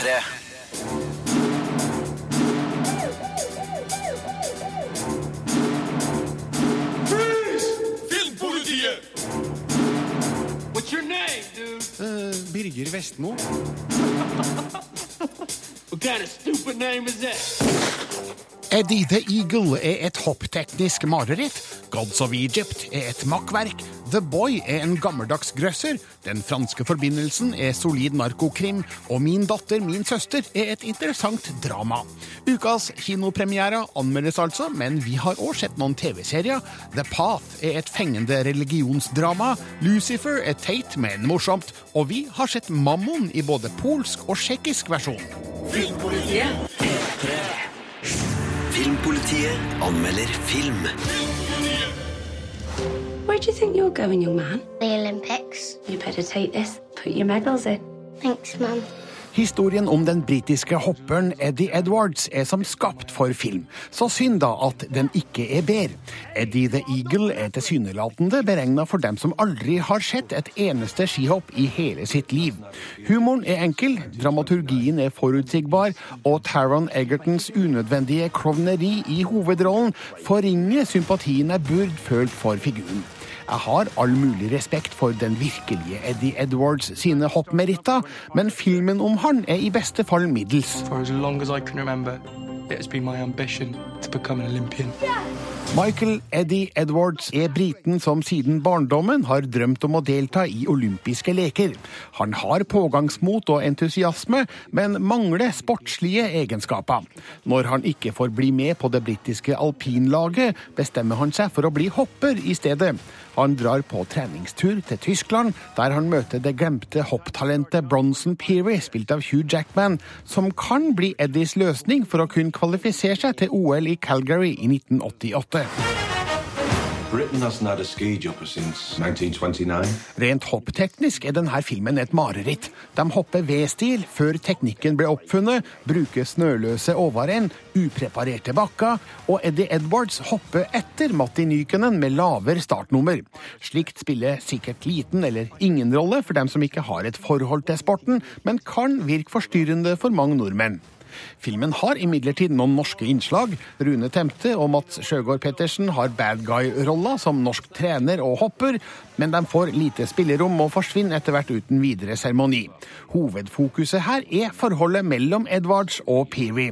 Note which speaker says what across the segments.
Speaker 1: P3.
Speaker 2: Filmpolitiet! What's your name, dude?
Speaker 3: Birger Vestmo.
Speaker 2: What kind of stupid name is that?
Speaker 3: Eddie the Eagle er et hoppteknisk mareritt. Gods of Egypt er et makkverk. The Boy er en gammeldags grøsser. Den franske forbindelsen er solid narkokrim. Og Min datter, min søster er et interessant drama. Ukas kinopremiere anmeldes altså, men vi har òg sett noen TV-serier. The Path er et fengende religionsdrama. Lucifer er teit, men morsomt. Og vi har sett Mammon i både polsk og tsjekkisk versjon.
Speaker 1: Filmpolitiet anmelder film.
Speaker 4: Where do you think you're going, young man?
Speaker 5: The Olympics.
Speaker 4: You better take this. Put your medals in.
Speaker 5: Thanks, Mum.
Speaker 3: Historien om den britiske hopperen Eddie Edwards er som skapt for film. Så synd da at den ikke er bedre. Eddie the Eagle er tilsynelatende beregna for dem som aldri har sett et eneste skihopp i hele sitt liv. Humoren er enkel, dramaturgien er forutsigbar, og Taron Egertons unødvendige klovneri i hovedrollen forringer sympatien jeg burde følt for figuren. Jeg har all mulig respekt for den virkelige Eddie Edwards sine hoppmeritter, men filmen om han er i beste fall middels.
Speaker 6: For as long as I can remember, it has been my ambition to become an Olympian.
Speaker 3: Michael Eddie Edwards er briten som siden barndommen har drømt om å delta i olympiske leker. Han har pågangsmot og entusiasme, men mangler sportslige egenskaper. Når han ikke får bli med på det britiske alpinlaget, bestemmer han seg for å bli hopper i stedet. Han drar på treningstur til Tyskland, der han møter det glemte hopptalentet Bronson Peary, spilt av Hugh Jackman, som kan bli Eddies løsning for å kunne kvalifisere seg til OL i Calgary i 1988. Rent hoppteknisk er denne filmen et mareritt. De hopper V-stil før teknikken ble oppfunnet, bruker snøløse overrenn, upreparerte bakker, og Eddie Edwards hopper etter Matti Nykenen med lavere startnummer. Slikt spiller sikkert liten eller ingen rolle for dem som ikke har et forhold til sporten, men kan virke forstyrrende for mange nordmenn. Filmen har imidlertid noen norske innslag. Rune Temte og Mats Sjøgaard Pettersen har bad guy-rolla som norsk trener og hopper, men de får lite spillerom og forsvinner etter hvert uten videre seremoni. Hovedfokuset her er forholdet mellom Edwards og Peary.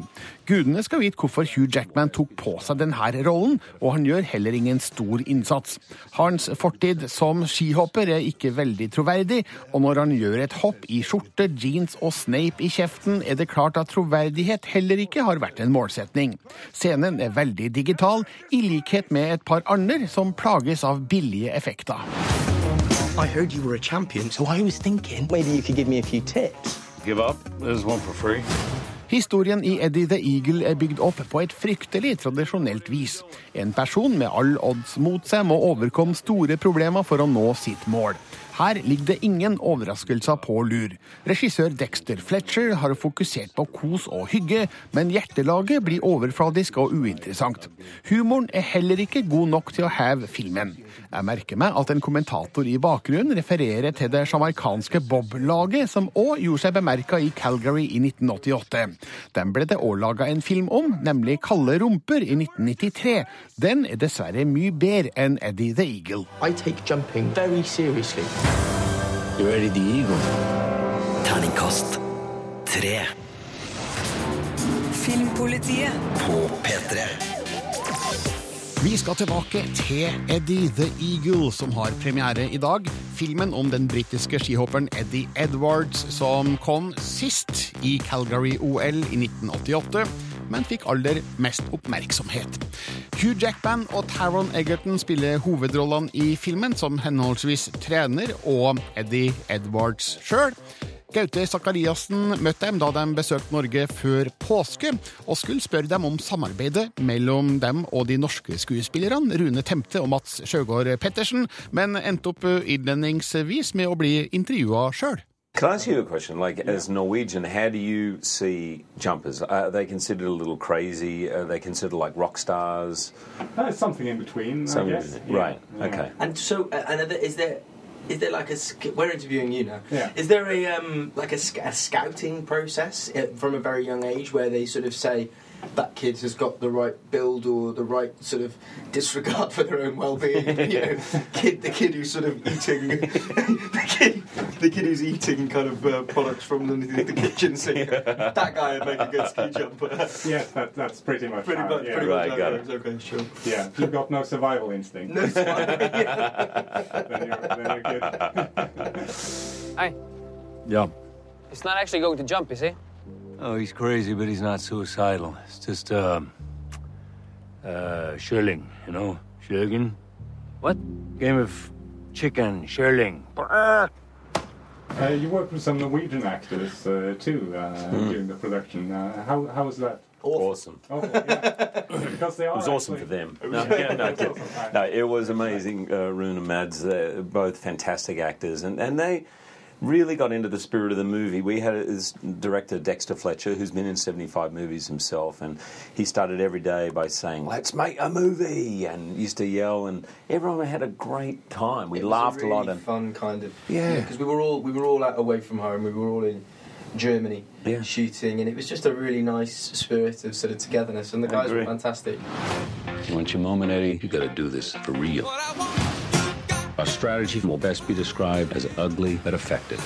Speaker 3: Gudene skal vite hvorfor Hugh Jackman tok på seg denne rollen, og han gjør heller ingen stor innsats. Hans fortid som skihopper er ikke veldig troverdig, og når han gjør et hopp i skjorte, jeans og Snape i kjeften, er det klart at troverdighet heller ikke har vært en målsetning. Scenen er veldig digital, i likhet med et par andre som plages av billige effekter.
Speaker 7: I heard you were a champion, so I was thinking maybe you could give me a few tips.
Speaker 8: Give up. There's one for free.
Speaker 3: Historien i Eddie the Eagle er bygd opp på et fryktelig tradisjonelt vis. En person med all odds mot seg må overkomme store problemer for å nå sitt mål. Her ligger det ingen overraskelser på lur. Regissør Dexter Fletcher har fokusert på kos og hygge, men hjertelaget blir overfladisk og uinteressant. Humoren er heller ikke god nok til å heve filmen. Jeg merker meg at en kommentator i bakgrunnen refererer til det sjamaikanske Bob-laget, som òg gjorde seg bemerka i Calgary i 1988. Den ble det òg laga en film om, nemlig Kalde rumper i 1993. Den er dessverre mye bedre enn Eddie the Eagle.
Speaker 7: I take jumping very seriously.
Speaker 8: You're Eddie the Eagle.
Speaker 1: Terningkast tre
Speaker 9: Filmpolitiet.
Speaker 1: på P3.
Speaker 3: Vi skal tilbake til Eddie the Eagle, som har premiere i dag. Filmen om den britiske skihopperen Eddie Edwards, som kom sist i Calgary-OL i 1988, men fikk aller mest oppmerksomhet. Hugh Jackman og Taron Egerton spiller hovedrollene i filmen, som henholdsvis trener og Eddie Edwards sjøl. Gaute Sakariassen møtte dem da de besøkte Norge før påske, og skulle spørre dem om samarbeidet mellom dem og de norske skuespillerne Rune Temte og Mats Sjøgaard Pettersen, men endte opp innledningsvis med å bli intervjua sjøl.
Speaker 10: Can I ask you a question? Like, as Norwegian, how do you see jumpers? Are they considered a little crazy? Are they considered like rock stars?
Speaker 11: Uh, something in between,
Speaker 10: Some-
Speaker 11: I guess. Yeah,
Speaker 10: Right.
Speaker 11: yeah.
Speaker 10: Okay.
Speaker 7: And so, uh, and there- is there Is there like a we're interviewing you now?
Speaker 9: Yeah.
Speaker 7: Is there a um like a, a scouting process uh, from a very young age where they sort of say that kid has got the right build or the right sort of disregard for their own well-being? you know, kid, the kid who's sort of eating the kid, the kid who's eating kind of uh, products from the, the kitchen sink. That guy would make a good ski jumper.
Speaker 9: yeah, that, that's pretty much
Speaker 7: Pretty much,
Speaker 9: yeah.
Speaker 7: pretty
Speaker 10: Right,
Speaker 7: much.
Speaker 10: got
Speaker 7: it. Okay, sure.
Speaker 9: Yeah, you've got no survival instinct.
Speaker 7: No, it's fine.
Speaker 9: then, you're, then you're good.
Speaker 11: Hey,
Speaker 12: Yeah.
Speaker 11: he's not actually going to jump, is he?
Speaker 12: Oh, he's crazy, but he's not suicidal. It's just, um, uh, shirling, you know? Shirling?
Speaker 11: What?
Speaker 12: Game of chicken, shirling.
Speaker 9: Uh, you worked with some Norwegian actors uh, too uh,
Speaker 10: Hmm.
Speaker 9: during the production. Uh, how, how was that?
Speaker 10: Awesome.
Speaker 9: Awful, yeah. because they
Speaker 10: It
Speaker 9: are
Speaker 10: was awesome
Speaker 9: actually-
Speaker 10: for them. No, yeah, no,
Speaker 9: It was awesome.
Speaker 10: no, it was amazing. Uh, Rune and Mads, uh, both fantastic actors, and, and they really got into the spirit of the movie. We had his director Dexter Fletcher, who's been in 75 movies himself, and he started every day by saying, "Let's make a movie," and used to yell, and everyone had a great time. We
Speaker 7: It was
Speaker 10: laughed
Speaker 7: a,
Speaker 10: a, lot, and
Speaker 7: fun kind of
Speaker 10: Yeah.
Speaker 7: because we were all we were all out away from home. We were all in Germany
Speaker 10: Yeah.
Speaker 7: shooting, and it was just a really nice spirit of sort of togetherness. And the guys were fantastic.
Speaker 12: You want your moment, Eddie? You gotta do this for real. Our strategy will best be described as ugly but effective.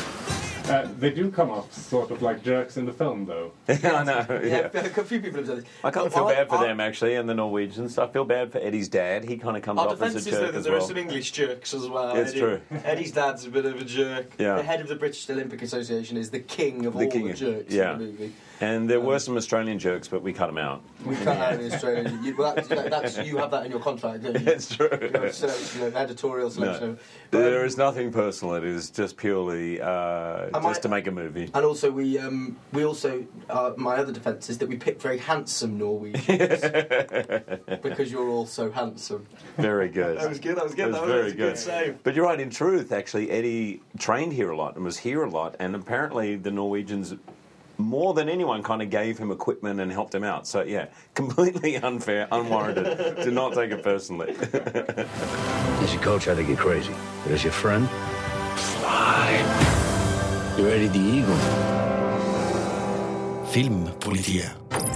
Speaker 9: Uh, they do come off sort of like jerks in the film, though.
Speaker 10: I know.
Speaker 7: Yeah,
Speaker 10: Yeah.
Speaker 7: a few people have said this.
Speaker 10: I kind of
Speaker 7: Well,
Speaker 10: feel bad for
Speaker 7: our-
Speaker 10: them actually, and the Norwegians. I feel bad for Eddie's dad. He kind of comes
Speaker 7: Our
Speaker 10: off
Speaker 7: defence
Speaker 10: as a
Speaker 7: is
Speaker 10: jerk
Speaker 7: that
Speaker 10: as
Speaker 7: there are some English jerks as well.
Speaker 10: It's
Speaker 7: Eddie,
Speaker 10: true.
Speaker 7: Eddie's dad's a bit of a jerk.
Speaker 10: Yeah.
Speaker 7: The head of the British Olympic Association is the king of
Speaker 10: The
Speaker 7: all
Speaker 10: king
Speaker 7: the
Speaker 10: of-
Speaker 7: jerks
Speaker 10: yeah.
Speaker 7: in the movie.
Speaker 10: And there were some Australian jerks, but we cut them out.
Speaker 7: We cut out in Australia. You, well, that's, that- that's, you have that in your contract, don't you?
Speaker 10: It's true.
Speaker 7: You have select- you know, editorial selection.
Speaker 10: No.
Speaker 7: But, um,
Speaker 10: There is nothing personal. It is just purely uh, just
Speaker 7: I-
Speaker 10: to make a movie.
Speaker 7: And also, we um, we also uh, my other defence is that we picked very handsome Norwegians because you're all so handsome.
Speaker 10: Very good.
Speaker 7: That was good. That was good.
Speaker 10: That was
Speaker 7: that
Speaker 10: very
Speaker 7: was a
Speaker 10: good.
Speaker 7: good save.
Speaker 10: But you're right. In truth, actually, Eddie trained here a lot and was here a lot, and apparently the Norwegians. More than anyone, kind of gave him equipment and helped him out. So yeah, completely unfair, unwarranted. Do not take it personally.
Speaker 12: As your coach, I think you're crazy. But as your friend, fly. You're Eddie the Eagle.
Speaker 1: Filmpolitiet.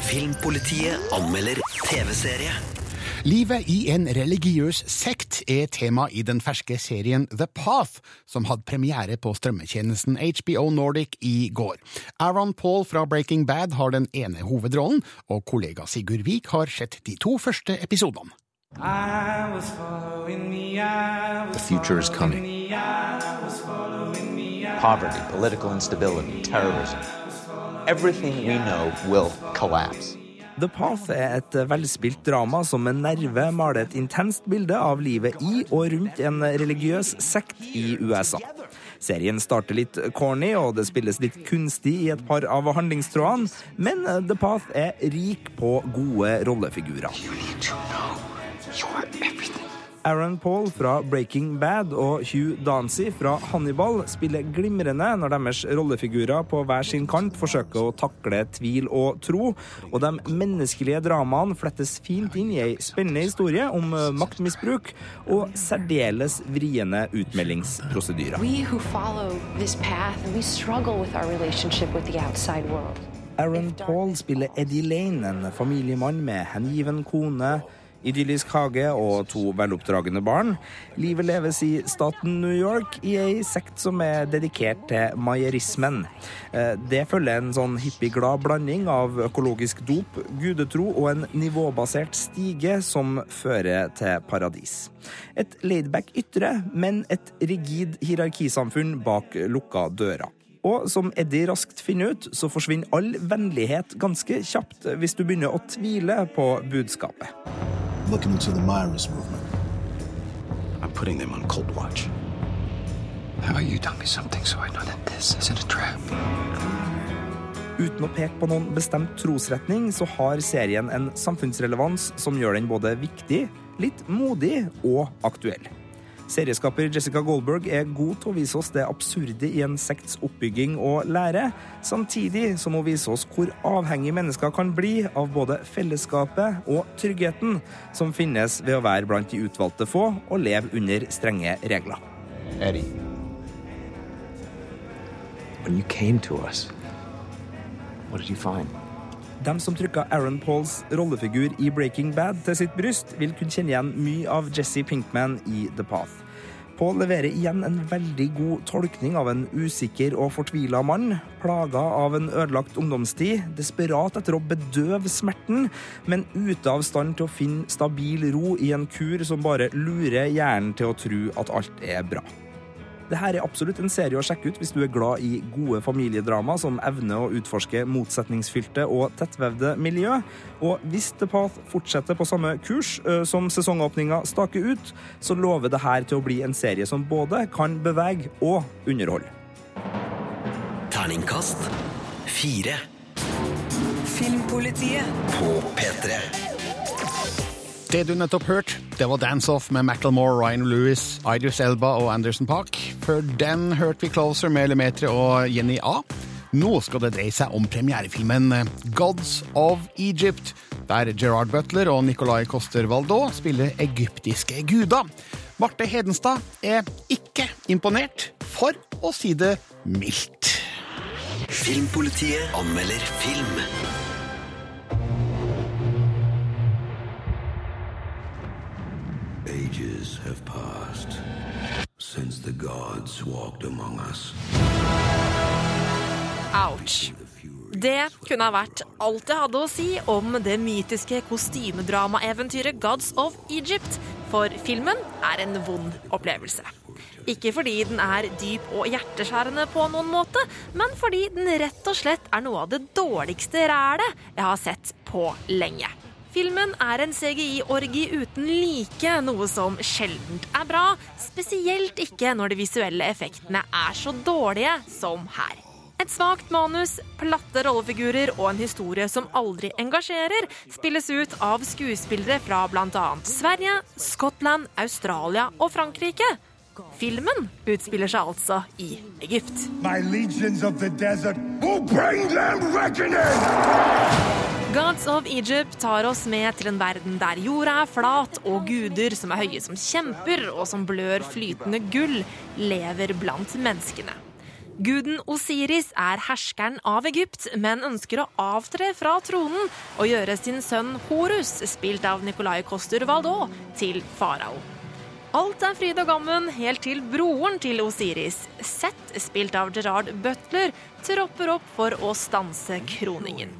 Speaker 1: Filmpolitiet anmelder TV-serie.
Speaker 3: Livet i en religiøs sekt er tema i den ferske serien The Path, som hadde premiere på strømmetjenesten HBO Nordic i går. Aaron Paul fra Breaking Bad har den ene hovedrollen, og kollega Sigurd Vik har sett de to første episodene.
Speaker 13: The future is coming. Poverty, political instability, terrorism. Everything we know will collapse.
Speaker 14: The Path er et velspilt drama som med nerve maler et intenst bilde av livet i og rundt en religiøs sekt i USA. Serien starter litt corny, og det spilles litt kunstig i et par av handlingstrådene, men The Path er rik på gode rollefigurer. Aaron Paul fra Breaking Bad og Hugh Dancy fra Hannibal spiller glimrende når deres rollefigurer på hver sin kant forsøker å takle tvil og tro, og de menneskelige dramaene flettes fint inn i ei spennende historie om eh, maktmisbruk og særdeles vriene utmeldingsprosedyrer. Aaron Paul spiller Eddie Lane, en familiemann med hengiven kone, idyllisk hage og to veloppdragne barn. Livet leves i staten New York i ei sekt som er dedikert til majerismen. Eh, Det følger en sånn hippieglad blanding av økologisk dop, gudetro og en nivåbasert stige som fører til paradis. Et laidback ytre, men et rigid hierarkisamfunn bak lukka dører. Og som Eddie raskt finner ut, så forsvinner all vennlighet ganske kjapt hvis du begynner å tvile på budskapet.
Speaker 15: Looking into the Myris movement.
Speaker 13: I'm putting them on cold watch. How you tell me something so I know that this isn't a trap?
Speaker 14: Uten å peke på noen bestemt trosretning, så har serien en samfunnsrelevans som gjør den både viktig, litt modig og aktuell. Serieskaper Jessica Goldberg er god til å vise oss det absurde i en sekts oppbygging og lære, samtidig som hun viser oss hvor avhengig mennesker kan bli av både fellesskapet og tryggheten som finnes ved å være blant de utvalgte få og leve under strenge regler.
Speaker 13: Eddie.
Speaker 16: When you came to us, what did you find?
Speaker 14: Dem som trykka Aaron Pauls rollefigur i Breaking Bad til sitt bryst, vil kunne kjenne igjen mye av Jesse Pinkman i The Path. Paul leverer igjen en veldig god tolkning av en usikker og fortvila mann, plaga av en ødelagt ungdomstid, desperat etter å bedøve smerten, men ute av stand til å finne stabil ro i en kur som bare lurer hjernen til å tro at alt er bra. Dette er absolutt en serie å sjekke ut hvis du er glad i gode familiedrama som evner å utforske motsetningsfylte og tettvevde miljø. Og hvis The Path fortsetter på samme kurs som sesongåpninga staker ut, så lover det her til å bli en serie som både kan bevege og underholde.
Speaker 1: Terningkast fire
Speaker 17: Filmpolitiet
Speaker 1: på P3.
Speaker 3: Det du nettopp hørte, det var Dance Off med Macklemore, Ryan Lewis, Idris Elba og Anderson Park. Før den hørte vi Closer med Lemetre og Jenny A. Nå skal det dreie seg om premierefilmen Gods of Egypt, der Gerard Butler og Nicolai Coster Waldau spiller egyptiske guder. Marte Hedenstad er ikke imponert, for å si det mildt.
Speaker 1: Filmpolitiet anmelder film.
Speaker 18: Ages have passed since the gods walked among us.
Speaker 19: Ouch. Det kunne ha vært alt jeg hadde å si om det mytiske kostymedramaeventyret Gods of Egypt, for filmen er en vond opplevelse. Ikke fordi den er dyp og hjerteskjærende på noen måte, men fordi den rett og slett er noe av det dårligste rælet jeg har sett på lenge. Filmen er en CGI-orgi uten like, noe som sjeldent er bra. Spesielt ikke når de visuelle effektene er så dårlige som her. Et svakt manus, platte rollefigurer og en historie som aldri engasjerer, spilles ut av skuespillere fra bl.a. Sverige, Skottland, Australia og Frankrike. Filmen utspiller seg altså i Egypt.
Speaker 20: Desert!
Speaker 19: Gods of Egypt tar oss med til en verden der jorda er flat, og guder som er høye som kjemper og som blør flytende gull, lever blant menneskene. Guden Osiris er herskeren av Egypt, men ønsker å avtre fra tronen og gjøre sin sønn Horus, spilt av Nikolai Koster Waldau, til farao. Alt er fryd og gammen helt til broren til Osiris, Seth, spilt av Gerard Butler, tropper opp for å stanse kroningen.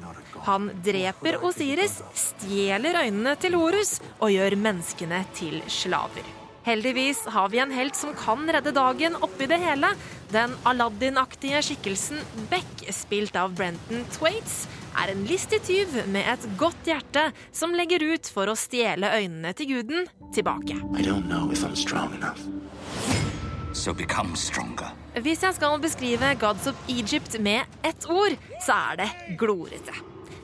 Speaker 19: Han dreper Osiris, stjeler øynene til Horus og gjør menneskene til slaver. Heldigvis har vi en helt som kan redde dagen oppi det hele. Den Aladdin-aktige skikkelsen Beck, spilt av Brenton Thwaites, er en listig tyv med et godt hjerte som legger ut for å stjele øynene til guden tilbake.
Speaker 13: I don't know if I'm strong enough.
Speaker 21: So.
Speaker 19: Hvis jeg skal beskrive Gods of Egypt med ett ord, så er det glorete.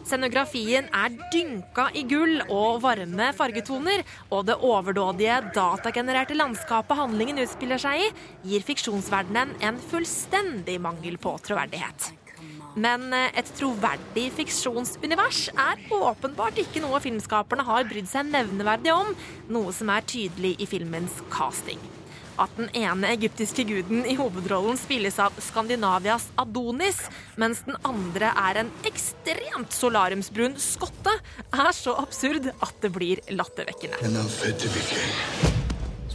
Speaker 19: Scenografien er dynka i gull og varme fargetoner, og det overdådige, datagenererte landskapet handlingen utspiller seg i, gir fiksjonsverdenen en fullstendig mangel på troverdighet. Men eh, et troverdig fiksjonsunivers er åpenbart ikke noe filmskaperne har brydd seg nevneverdig om, noe som er tydelig i filmens casting. At den ene egyptiske guden i hovedrollen spilles av Skandinavias Adonis, mens den andre er en ekstremt solariumsbrun skotte, er så absurd at det blir lattervekkende.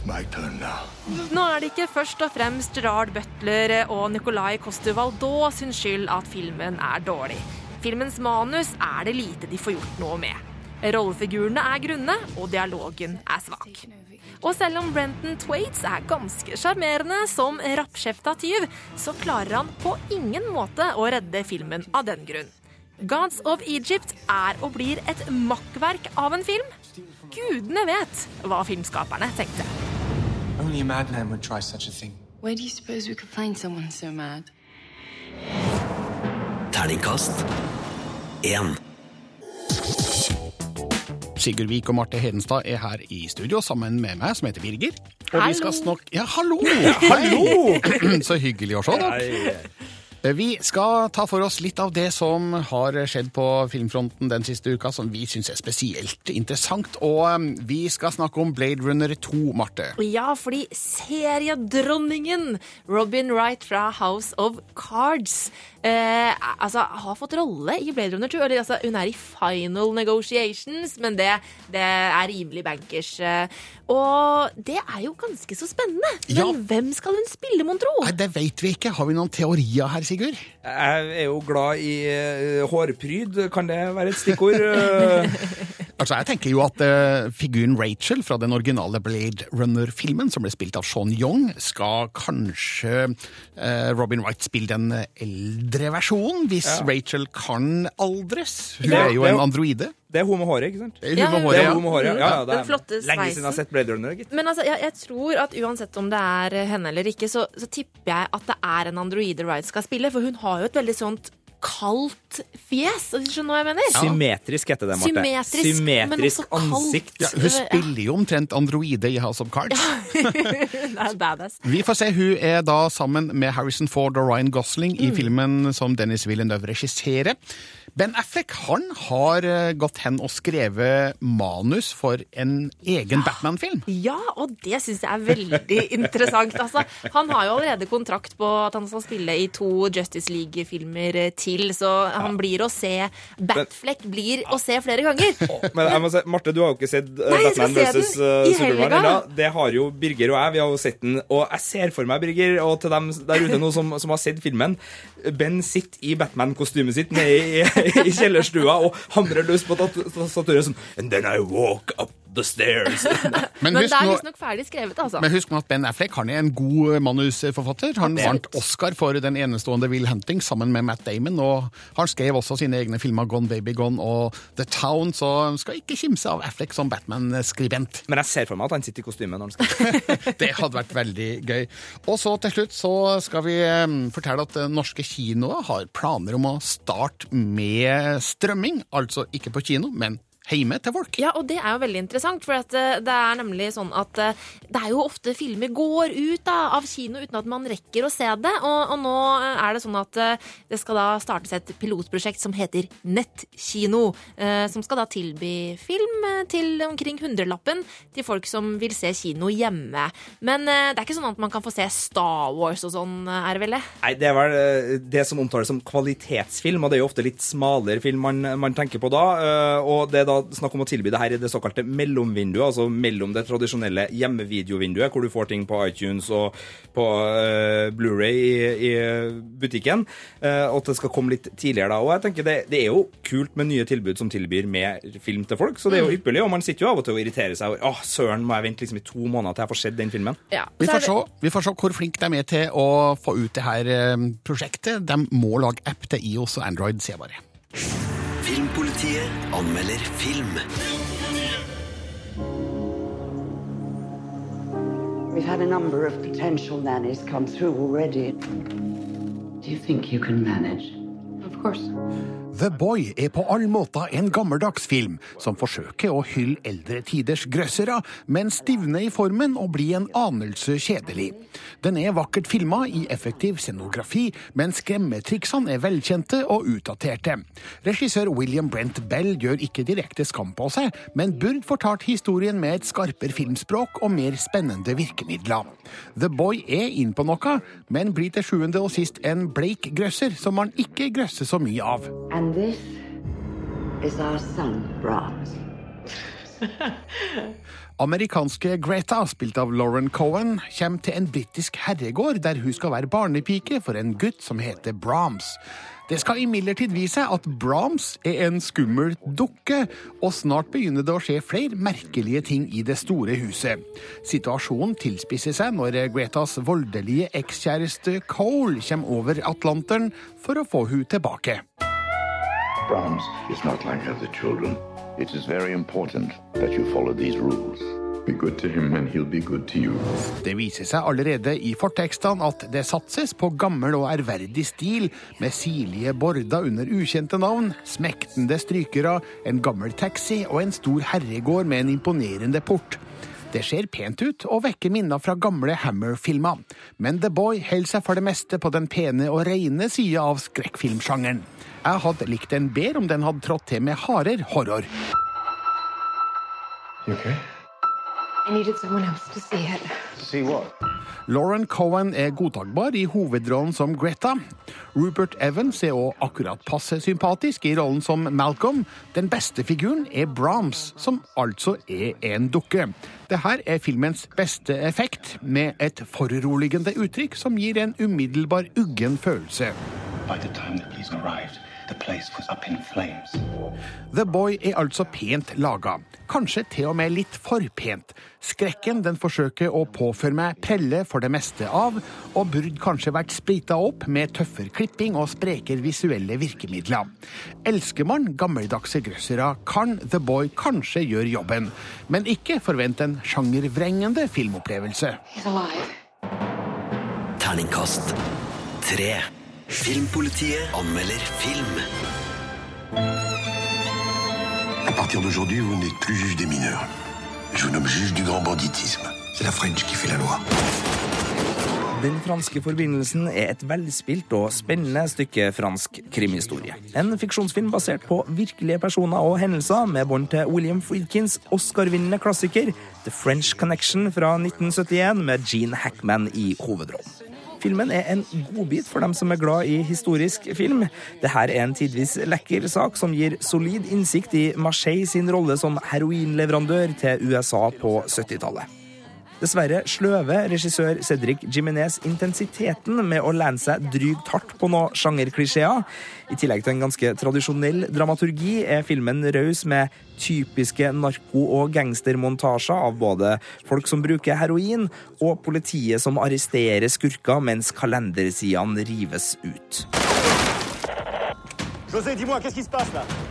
Speaker 19: Nå er det ikke først og fremst Gerard Butler og Nicolai Coster Waldau sin skyld at filmen er dårlig. Filmens manus er det lite de får gjort noe med. Rollefigurene er grunne, og dialogen er svak. Og selv om Brenton Twaits er ganske sjarmerende som rappkjefta tyv, så klarer han på ingen måte å redde filmen av den grunn. Gods of Egypt er og blir et makkverk av en film. Gudene vet hva filmskaperne tenkte.
Speaker 6: Only a madman would try such a thing.
Speaker 4: Where do you suppose we could find someone so mad?
Speaker 1: Terningkast én.
Speaker 3: Sigurd Vik og Marte Hedenstad er her i studio sammen med meg, som heter Birger. Og vi skal snakke Ja, hallo! Hallo! Så hyggelig å se dere. Vi skal ta for oss litt av det som har skjedd på filmfronten den siste uka, som vi syns er spesielt interessant. Og um, vi skal snakke om Blade Runner 2, Marte.
Speaker 19: Ja, fordi seriedronningen Robin Wright fra House of Cards eh, altså, har fått rolle i Blade Runner 2. Eller, altså, hun er i final negotiations, men det, det er rimelig bankers. eh. Og det er jo ganske så spennende. Men
Speaker 3: Ja.
Speaker 19: hvem skal hun spille, mon tro?
Speaker 3: Nei, Det vet vi ikke. Har vi noen teorier her, Sigurd?
Speaker 14: Jeg er jo glad i eh, hårpryd. Kan det være et stikkord? Eh,
Speaker 3: Altså, Jeg tenker jo at uh, figuren Rachel fra den originale Blade Runner-filmen, som ble spilt av Sean Young, skal kanskje uh, Robin Wright spille den eldre versjonen, hvis
Speaker 14: Ja.
Speaker 3: Rachel kan aldres. Hun
Speaker 14: Ja.
Speaker 3: er jo en androide.
Speaker 14: Det er hun med håret, ikke sant?
Speaker 3: Det er hun med håret, ja.
Speaker 14: hun med håret, ja. ja,
Speaker 19: Den
Speaker 14: det er
Speaker 19: flotte
Speaker 14: lenge siden jeg har sett Blade Runner, gitt.
Speaker 19: Men altså, jeg, jeg tror at uansett om det er henne eller ikke, så, så tipper jeg at det er en androide Wright skal spille. For hun har jo et veldig sånt kaldt fjes. Skjønner du hva jeg mener?
Speaker 14: Symmetrisk heter det, Marte.
Speaker 19: Symmetrisk, men
Speaker 14: Symmetrisk ansikt.
Speaker 3: Ja, hun spiller jo omtrent androide i House of Cards.
Speaker 19: badass.
Speaker 3: Vi får se. Hun er da sammen med Harrison Ford og Ryan Gosling i
Speaker 19: Mm.
Speaker 3: filmen som Dennis Villeneuve regisserer. Ben Affleck han har eh, gått hen og skrevet manus for en egen Batman-film.
Speaker 19: Ja, og det syns jeg er veldig interessant. Altså, han har jo allerede kontrakt på at han skal spille i to Justice League-filmer eh, til, så han blir å se Batfleck blir å se flere ganger.
Speaker 14: Men jeg må si, Marte, du har jo ikke sett uh,
Speaker 19: Nei,
Speaker 14: Batman vs.
Speaker 19: den
Speaker 14: Superman ennå. Det har jo Birger og jeg. Vi har jo sett den. Og jeg ser for meg, Birger, og til dem der ute nå som, som har sett filmen Ben sitter i Batman-kostymet sitt nede i, i kjellerstua og hamrer løs på tat- tastaturet sånn And then I walk up the stairs.
Speaker 3: Men
Speaker 19: Men det er visstnok ferdig skrevet, altså.
Speaker 3: Men husk nå at Ben Affleck han er en god manusforfatter. Han vant Oscar for den enestående Will Hunting sammen med Matt Damon. Og han skrev også sine egne filmer Gone Baby Gone og The Town, så skal ikke kimse av Affleck som Batman-skribent.
Speaker 14: Men jeg ser for meg at han sitter i kostyme når han skal
Speaker 3: Det hadde vært veldig gøy. Og så til slutt så skal vi eh, fortelle at eh, norske kinoer har planer om å starte med strømming. Altså ikke på kino, men hjemme til folk.
Speaker 19: Ja, og det er jo veldig interessant, for at eh, det er nemlig sånn at eh, det er jo ofte filmer går ut da, av kino uten at man rekker å se det. Og, og nå eh, er det sånn at det skal da startes et pilotprosjekt som heter Nettkino. eh, Som skal da tilby film til omkring hundrelappen til folk som vil se kino hjemme. Men det er ikke sånn at man kan få se Star Wars og sånn, er det vel det?
Speaker 14: Nei, Det er vel det som omtales som kvalitetsfilm, og det er jo ofte litt smalere film man, man tenker på da. Og det er da snakk om å tilby det her i det såkalte mellomvinduet, altså mellom det tradisjonelle hjemmevideovinduet, hvor du får ting på iTunes og på uh, Blu-ray i, i butikken, uh, og at det skal komme litt tidligere da. Og jeg tenker det, det er jo kult med nye tilbud som tilbyr med film til folk, så det er jo
Speaker 19: Mm.
Speaker 14: ypperlig, og man sitter jo av og til og irriterer seg over åh, søren, må jeg vente liksom i to måneder til jeg får sett den filmen?
Speaker 3: Vi får, se, vi får se hvor flinke de er til å få ut det her eh, prosjektet. De må lage app til IOS og Android, sier jeg bare.
Speaker 1: Filmpolitiet anmelder film.
Speaker 22: We've had a number of potential nannies come through already. Do you think you can manage? Of course.
Speaker 3: The Boy er på all måte en gammeldags film som forsøker å hylle eldre tiders grøssere, men stivner i formen og blir en anelse kjedelig. Den er vakkert filma i effektiv scenografi, men skremmetriksene er velkjente og utdaterte. Regissør William Brent Bell gjør ikke direkte skam på seg, men burde fortalt historien med et skarpere filmspråk og mer spennende virkemidler. The Boy er inn på noe, men blir til sjuende og sist en bleik grøsser som man ikke grøsser så mye av.
Speaker 22: And this is our son, Brahms.
Speaker 3: Amerikanske Greta, spilt av Lauren Cohen, kommer til en britisk herregård der hun skal være barnepike for en gutt som heter Brahms. Det skal imidlertid vise seg at Brahms er en skummel dukke, og snart begynner det å skje flere merkelige ting i det store huset. Situasjonen tilspisser seg når Gretas voldelige ekskjæreste Cole kommer over Atlanteren for å få hun tilbake.
Speaker 17: Brahms is not like other children. It is very important that you follow these rules. Be good to him, and he'll be good to you.
Speaker 3: Det viser seg allerede i fortekstene at det satses på gammel og ærverdig stil, med sirlige border under ukjente navn, smektende strykere, en gammel taxi og en stor herregård med en imponerende port. Det ser pent ut og vekker minner fra gamle Hammer-filmer. Men The Boy holder seg for det meste på den pene og reine sida av skrekkfilmsjangeren. Jeg hadde likt den bedre om den hadde trådt til med hardere horror.
Speaker 16: You okay?
Speaker 23: I needed someone else to see it.
Speaker 16: See what?
Speaker 3: Lauren Cohen er godtakbar i hovedrollen som Greta. Rupert Evans er også akkurat passe sympatisk i rollen som Malcolm. Den beste figuren er Brahms, som altså er en dukke. Dette er filmens beste effekt, med et foruroligende uttrykk som gir en umiddelbar uggen følelse.
Speaker 16: By the time the police arrived, the place was up in flames.
Speaker 3: The Boy er altså pent laga. Kanskje til og med litt for pent. Skrekken den forsøker å påføre meg preller for det meste av, og burde kanskje vært splita opp med tøffere klipping og sprekere visuelle virkemidler. Elsker man gammeldagse grøssere, kan The Boy kanskje gjøre jobben, men ikke forvent en sjangervrengende filmopplevelse.
Speaker 23: He's alive.
Speaker 1: Terningkast tre. Filmpolitiet anmelder film.
Speaker 18: À partir d'aujourd'hui, vous n'êtes plus juge des mineurs. Je vous nomme juge du grand banditisme. C'est la French qui fait la loi.
Speaker 14: Den franske forbindelsen er et velspilt og spennende stykke fransk krimhistorie. En fiksjonsfilm basert på virkelige personer og hendelser, med bånd til William Friedkins Oscar-vinnende klassiker The French Connection fra 1971, med Gene Hackman i hovedrollen. Filmen er en godbit for dem som er glad i historisk film. Dette er en tidvis lekker sak som gir solid innsikt i Marseille sin rolle som heroinleverandør til USA på 70-tallet. Dessverre sløver regissør Cedric Jiminez intensiteten med å lene seg drygt hardt på noen sjangerklisjeer. I tillegg til en ganske tradisjonell dramaturgi er filmen raus med typiske narko- og gangstermontasjer av både folk som bruker heroin, og politiet som arresterer skurker mens kalendersidene rives ut.
Speaker 24: José, dis-moi, qu'est-ce qui se passe là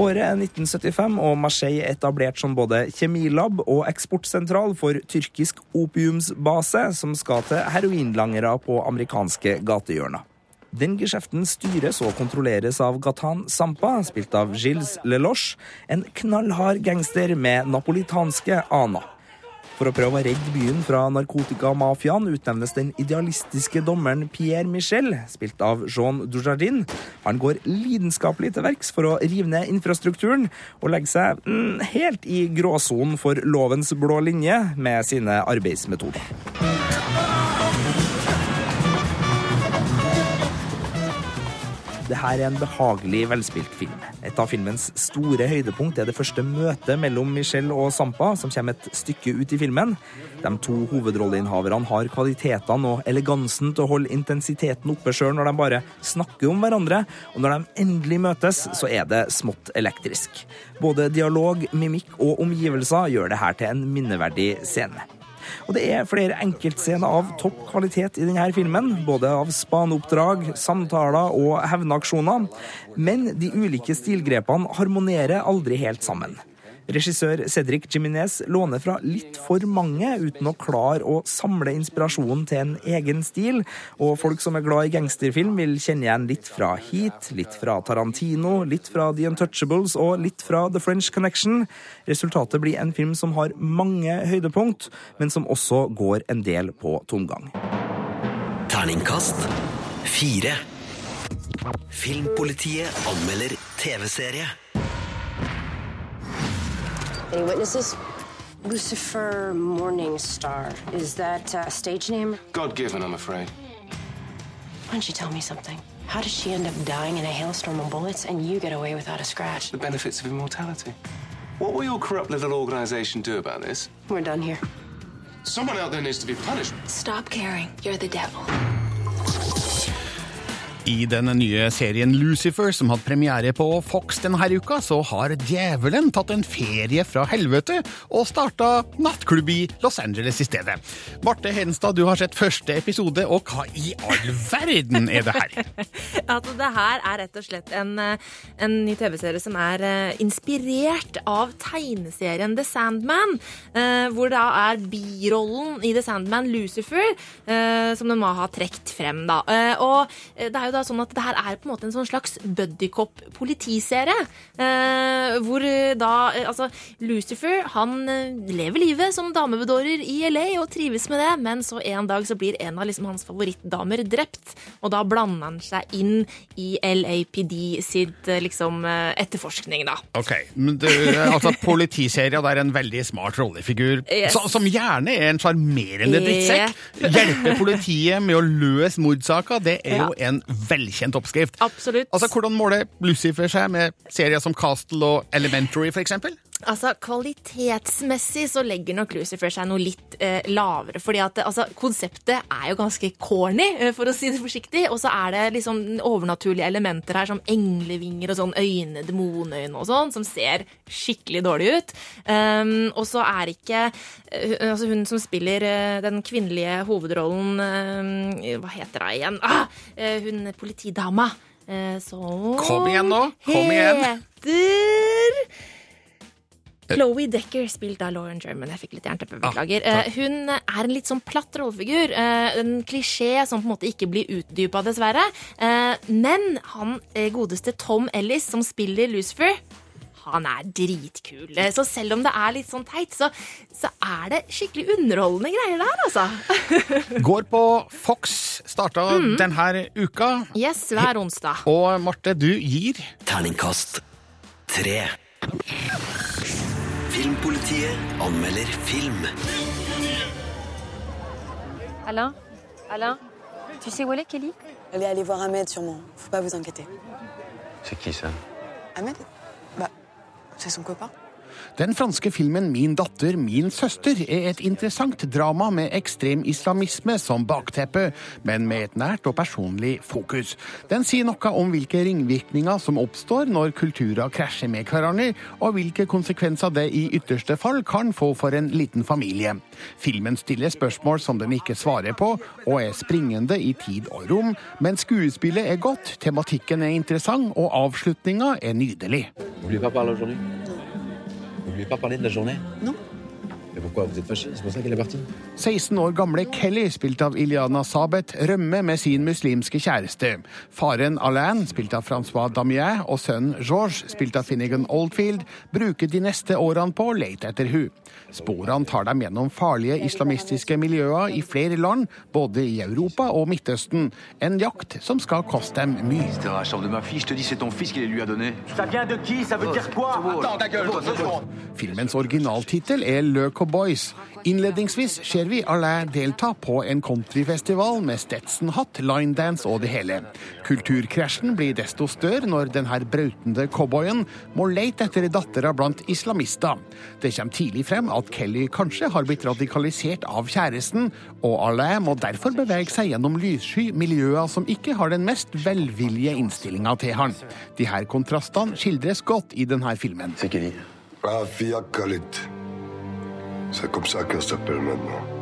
Speaker 14: Året er 1975, og Marseille er etablert som både kjemilab og eksportsentral for tyrkisk opiumsbase, som skal til heroinlangere på amerikanske gatehjørner. Den geskjeften styres og kontrolleres av Gatan Sampa, spilt av Gilles Leloche, en knallhard gangster med napolitanske aner. For å prøve å redde byen fra narkotikamafiaen utnevnes den idealistiske dommeren Pierre Michel, spilt av Jean Dujardin. Han går lidenskapelig til verks for å rive ned infrastrukturen, og legger seg mm, helt i gråsonen for lovens blå linje med sine arbeidsmetoder. Dette er en behagelig velspilt film. Et av filmens store høydepunkt er det første møtet mellom Michelle og Sampa, som kommer et stykke ut i filmen. De to hovedrolleinnehaverne har kvalitetene og elegansen til å holde intensiteten oppe sjøl når de bare snakker om hverandre, og når de endelig møtes, så er det smått elektrisk. Både dialog, mimikk og omgivelser gjør det her til en minneverdig scene. Og det er flere enkeltscener av topp kvalitet i denne filmen, både av spaneoppdrag, samtaler og hevnaksjoner. Men de ulike stilgrepene harmonerer aldri helt sammen. Regissør Cedric Jiminez låner fra litt for mange uten å klare å samle inspirasjonen til en egen stil, og folk som er glad i gangsterfilm, vil kjenne igjen litt fra Heat, litt fra Tarantino, litt fra The Untouchables og litt fra The French Connection. Resultatet blir en film som har mange høydepunkt, men som også går en del på tomgang.
Speaker 1: Terningkast fire. Filmpolitiet anmelder TV-serie.
Speaker 25: Any witnesses? Lucifer Morningstar. Is that a stage name?
Speaker 26: God given, I'm afraid.
Speaker 25: Why don't you tell me something? How does she end up dying in a hailstorm of bullets and you get away without a scratch?
Speaker 26: The benefits of immortality. What will your corrupt little organization do about this?
Speaker 25: We're done here.
Speaker 26: Someone out there needs to be punished.
Speaker 25: Stop caring. You're the devil.
Speaker 3: I den nye serien Lucifer, som hadde premiere på Fox denne uka, så har djevelen tatt en ferie fra helvete og starta nattklubb i Los Angeles i stedet. Marte Hedenstad, du har sett første episode, og hva i all verden er det her?
Speaker 19: altså, det her er rett og slett en, eh, en ny TV-serie som er uh, inspirert av tegneserien The Sandman, uh, hvor da er birollen i The Sandman Lucifer, som den må ha trukket frem, da. og det er jo jo da sånn at det her er på en måte en sånn slags buddycop-politiserie. Eh, hvor eh, da eh, Altså, Lucifer han eh, lever livet som damebedårer i LA og trives med det, men så en dag så blir en av liksom hans favorittdamer drept, og da blander han seg inn i LAPD sitt liksom etterforskning, da.
Speaker 3: Ok, men det, altså Politiserie, det er en veldig smart rollefigur,
Speaker 19: Yes.
Speaker 3: som, som gjerne er en sjarmerende drittsekk. Hjelpe politiet med å løse mordsaker, det er jo en velkjent oppskrift.
Speaker 19: Absolutt.
Speaker 3: Altså, Hvordan måler Lucifer seg med serier som Castle og Elementary, f.eks.?
Speaker 19: Altså, Kvalitetsmessig så legger nok Lucifer seg noe litt eh, lavere. fordi at altså, konseptet er jo ganske corny, eh, for å si det forsiktig. Og så er det liksom overnaturlige elementer her, som englevinger og sånn øyne, demonøyne og sånn, som ser skikkelig dårlig ut. Um, og så er ikke eh, altså Hun som spiller eh, den kvinnelige hovedrollen eh, Hva heter hun igjen? Ah, hun politidama. som
Speaker 3: Kom igjen nå, kom igjen.
Speaker 19: Heter Chloé Decker, spilt av Lauren German. Jeg fikk litt jernteppe, beklager.
Speaker 3: Ah,
Speaker 19: Eh, hun er en litt sånn platt rollefigur. eh, En klisjé som på en måte ikke blir utdypa, dessverre. Eh, Men han eh, godeste Tom Ellis, som spiller Lucifer, han er dritkul. Eh, Så selv om det er litt sånn teit, så, så er det skikkelig underholdende greier der, altså.
Speaker 3: Går på Fox, starta
Speaker 19: mm.
Speaker 3: denne uka.
Speaker 19: Yes, hver onsdag.
Speaker 3: Og Marte, du gir
Speaker 1: Terningkast tre. Filmpolitiet anmelder film.
Speaker 24: Alain Alain Tu sais où elle est, Kelly?
Speaker 27: Elle est allée voir Ahmed, sûrement. Faut pas vous inquiéter.
Speaker 16: C'est qui ça?
Speaker 27: Ahmed? Bah, c'est son copain.
Speaker 3: Den franske filmen Min datter, min søster er et interessant drama med ekstrem islamisme som bakteppe, men med et nært og personlig fokus. Den sier noe om hvilke ringvirkninger som oppstår når kulturer krasjer med hverandre, og hvilke konsekvenser det i ytterste fall kan få for en liten familie. Filmen stiller spørsmål som den ikke svarer på, og er springende i tid og rom, men skuespillet er godt, tematikken er interessant, og avslutninga er nydelig.
Speaker 16: Vous voulez voulez pas parlé de la journée
Speaker 27: Non.
Speaker 16: Mais pourquoi Vous êtes fâché C'est pour ça qu'elle est partie
Speaker 3: 16 år gamle Kelly, spilt av Iliana Sabet, rømmer med sin muslimske kjæreste. Faren Alain, spilt av Francois Damier, og sønnen George, spilt av Finnegan Oldfield, bruker de neste årene på å lete etter hun. Sporene tar dem gjennom farlige islamistiske miljøer i flere land, både i Europa og Midtøsten. En jakt som skal koste dem mye.
Speaker 28: Secondes.
Speaker 3: Filmens originaltittel er Le Cowboys. Innledningsvis ser vi Alain delta på en countryfestival med Stetson-hatt, linedance og det hele. Kulturkrasjen blir desto større når denne brautende cowboyen må lete etter dattera blant islamister. Det kommer tidlig frem at Kelly kanskje har blitt radikalisert av kjæresten, og Alain må derfor bevege seg gjennom lyssky miljøer som ikke har den mest velvillige innstillinga til han. De her kontrastene skildres godt i denne filmen.
Speaker 18: Sikkeri. C'est comme ça qu'elle s'appelle maintenant.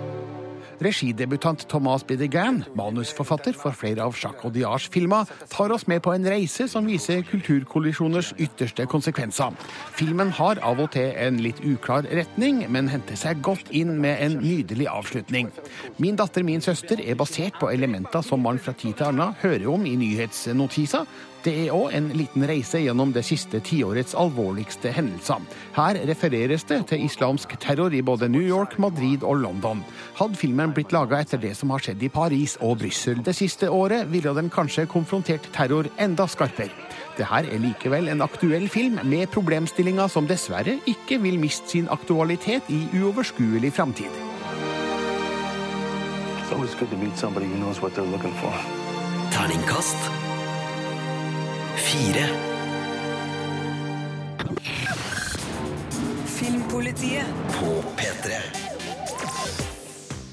Speaker 3: Regidebutant Thomas Bidegan, manusforfatter for flere av Jacques Audiards filmer, tar oss med på en reise som viser kulturkollisjoners ytterste konsekvenser. Filmen har av og til en litt uklar retning, men henter seg godt inn med en nydelig avslutning. Min datter, min søster er basert på elementer som man fra tid til annen hører om i nyhetsnotiser. Det er òg en liten reise gjennom det siste tiårets alvorligste hendelser. Her refereres det til islamsk terror i både New York, Madrid og London. Hadde filmen blitt laga etter det som har skjedd i Paris og Brussel det siste året, ville den kanskje konfrontert terror enda skarpere. Det her er likevel en aktuell film med problemstillinger som dessverre ikke vil miste sin aktualitet i uoverskuelig framtid.
Speaker 13: It's always good to meet somebody who knows what they're looking for.
Speaker 1: Terningkast fire.
Speaker 27: Filmpolitiet.
Speaker 1: På P3.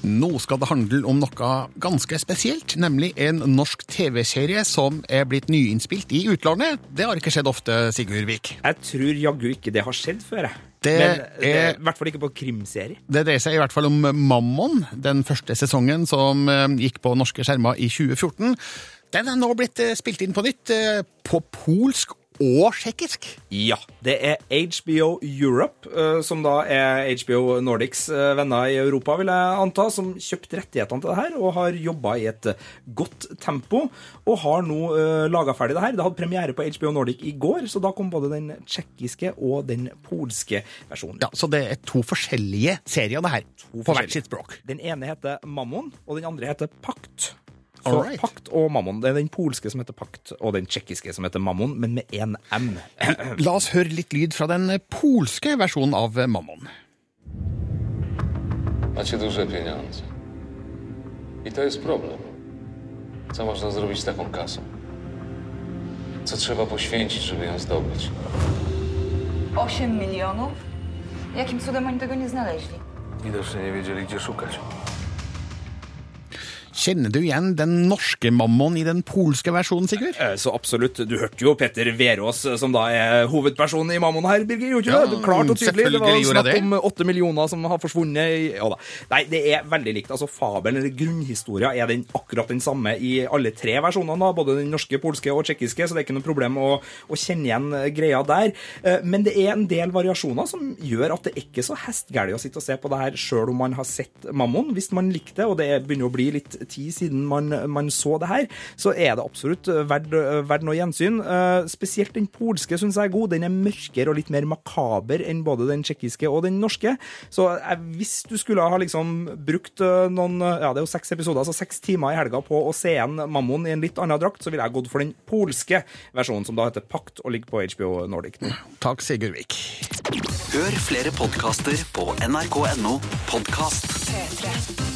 Speaker 3: Nå skal det handle om noe ganske spesielt, nemlig en norsk TV-serie som er blitt nyinnspilt i utlandet. Det har ikke skjedd ofte, Sigurd Vik.
Speaker 14: Jeg tror jaggu ikke det har skjedd før. jeg.
Speaker 3: Det
Speaker 14: Men det
Speaker 3: er-
Speaker 14: i hvert fall ikke på krimserie.
Speaker 3: Det dreier seg i hvert fall om Mammon, den første sesongen som eh, gikk på norske skjermer i 2014. Den er nå blitt eh, spilt inn på nytt, eh, på polsk og tsjekkisk.
Speaker 14: Ja. Det er HBO Europe, eh, som da er HBO Nordics venner i Europa, vil jeg anta, som kjøpte rettighetene til det her og har jobba i et godt tempo. Og har nå uh, laga ferdig det her. Det hadde premiere på HBO Nordic i går, så da kom både den tsjekkiske og den polske versjonen.
Speaker 3: Ja, Så det er to forskjellige serier, det her, på hvert sitt språk.
Speaker 14: Den ene heter Mammon, og den andre heter Pakt. Pakt og Mammon. Det er den polske som heter Pakt, og den tsjekkiske som heter Mammon, men med én M.
Speaker 3: La oss høre litt lyd fra den polske versjonen av Mammon.
Speaker 29: Macie duże pieniądze. I to jest problem. Co można zrobić z taką kasą? Co trzeba poświęcić, żeby ją zdobyć?
Speaker 30: 8 milionów? Jakim cudem oni tego nie znaleźli?
Speaker 29: Widocznie nie wiedzieli, gdzie szukać.
Speaker 3: Kjenner du igjen den norske Mammon i den polske versjonen, Sigurd?
Speaker 14: Eh, Så absolutt. Du hørte jo Petter Verås, eh, som da er hovedpersonen i Mammon her, Birger. Gjorde
Speaker 3: Ja,
Speaker 14: det? Klart og tydelig. Det var snakk
Speaker 3: det.
Speaker 14: om åtte millioner som har forsvunnet. Ja. Nei, det er veldig likt. Altså, Fabelen, eller grunnhistoria, er den akkurat den samme i alle tre versjonene. da, Både den norske, polske og tsjekkiske, så det er ikke noe problem å, å kjenne igjen eh, greia der. Eh, Men det er en del variasjoner som gjør at det er ikke så hestgæli å sitte og se på det her sjøl om man har sett Mammon. Hvis man likte det, og det begynner å bli litt tid siden man, man så det her, så er det absolutt verdt, verdt noe gjensyn. Eh, Spesielt den polske syns jeg er god. Den er mørkere og litt mer makaber enn både den tsjekkiske og den norske. Så eh, hvis du skulle ha liksom brukt eh, noen Ja, det er jo seks episoder, altså seks timer i helga på å se igjen Mammon i en litt annen drakt, så ville jeg gått for den polske versjonen, som da heter Pakt og ligger på HBO Nordic.
Speaker 3: Takk, Sigurd Vik.
Speaker 1: Hør flere podkaster på nrk.no podkast.
Speaker 30: P3.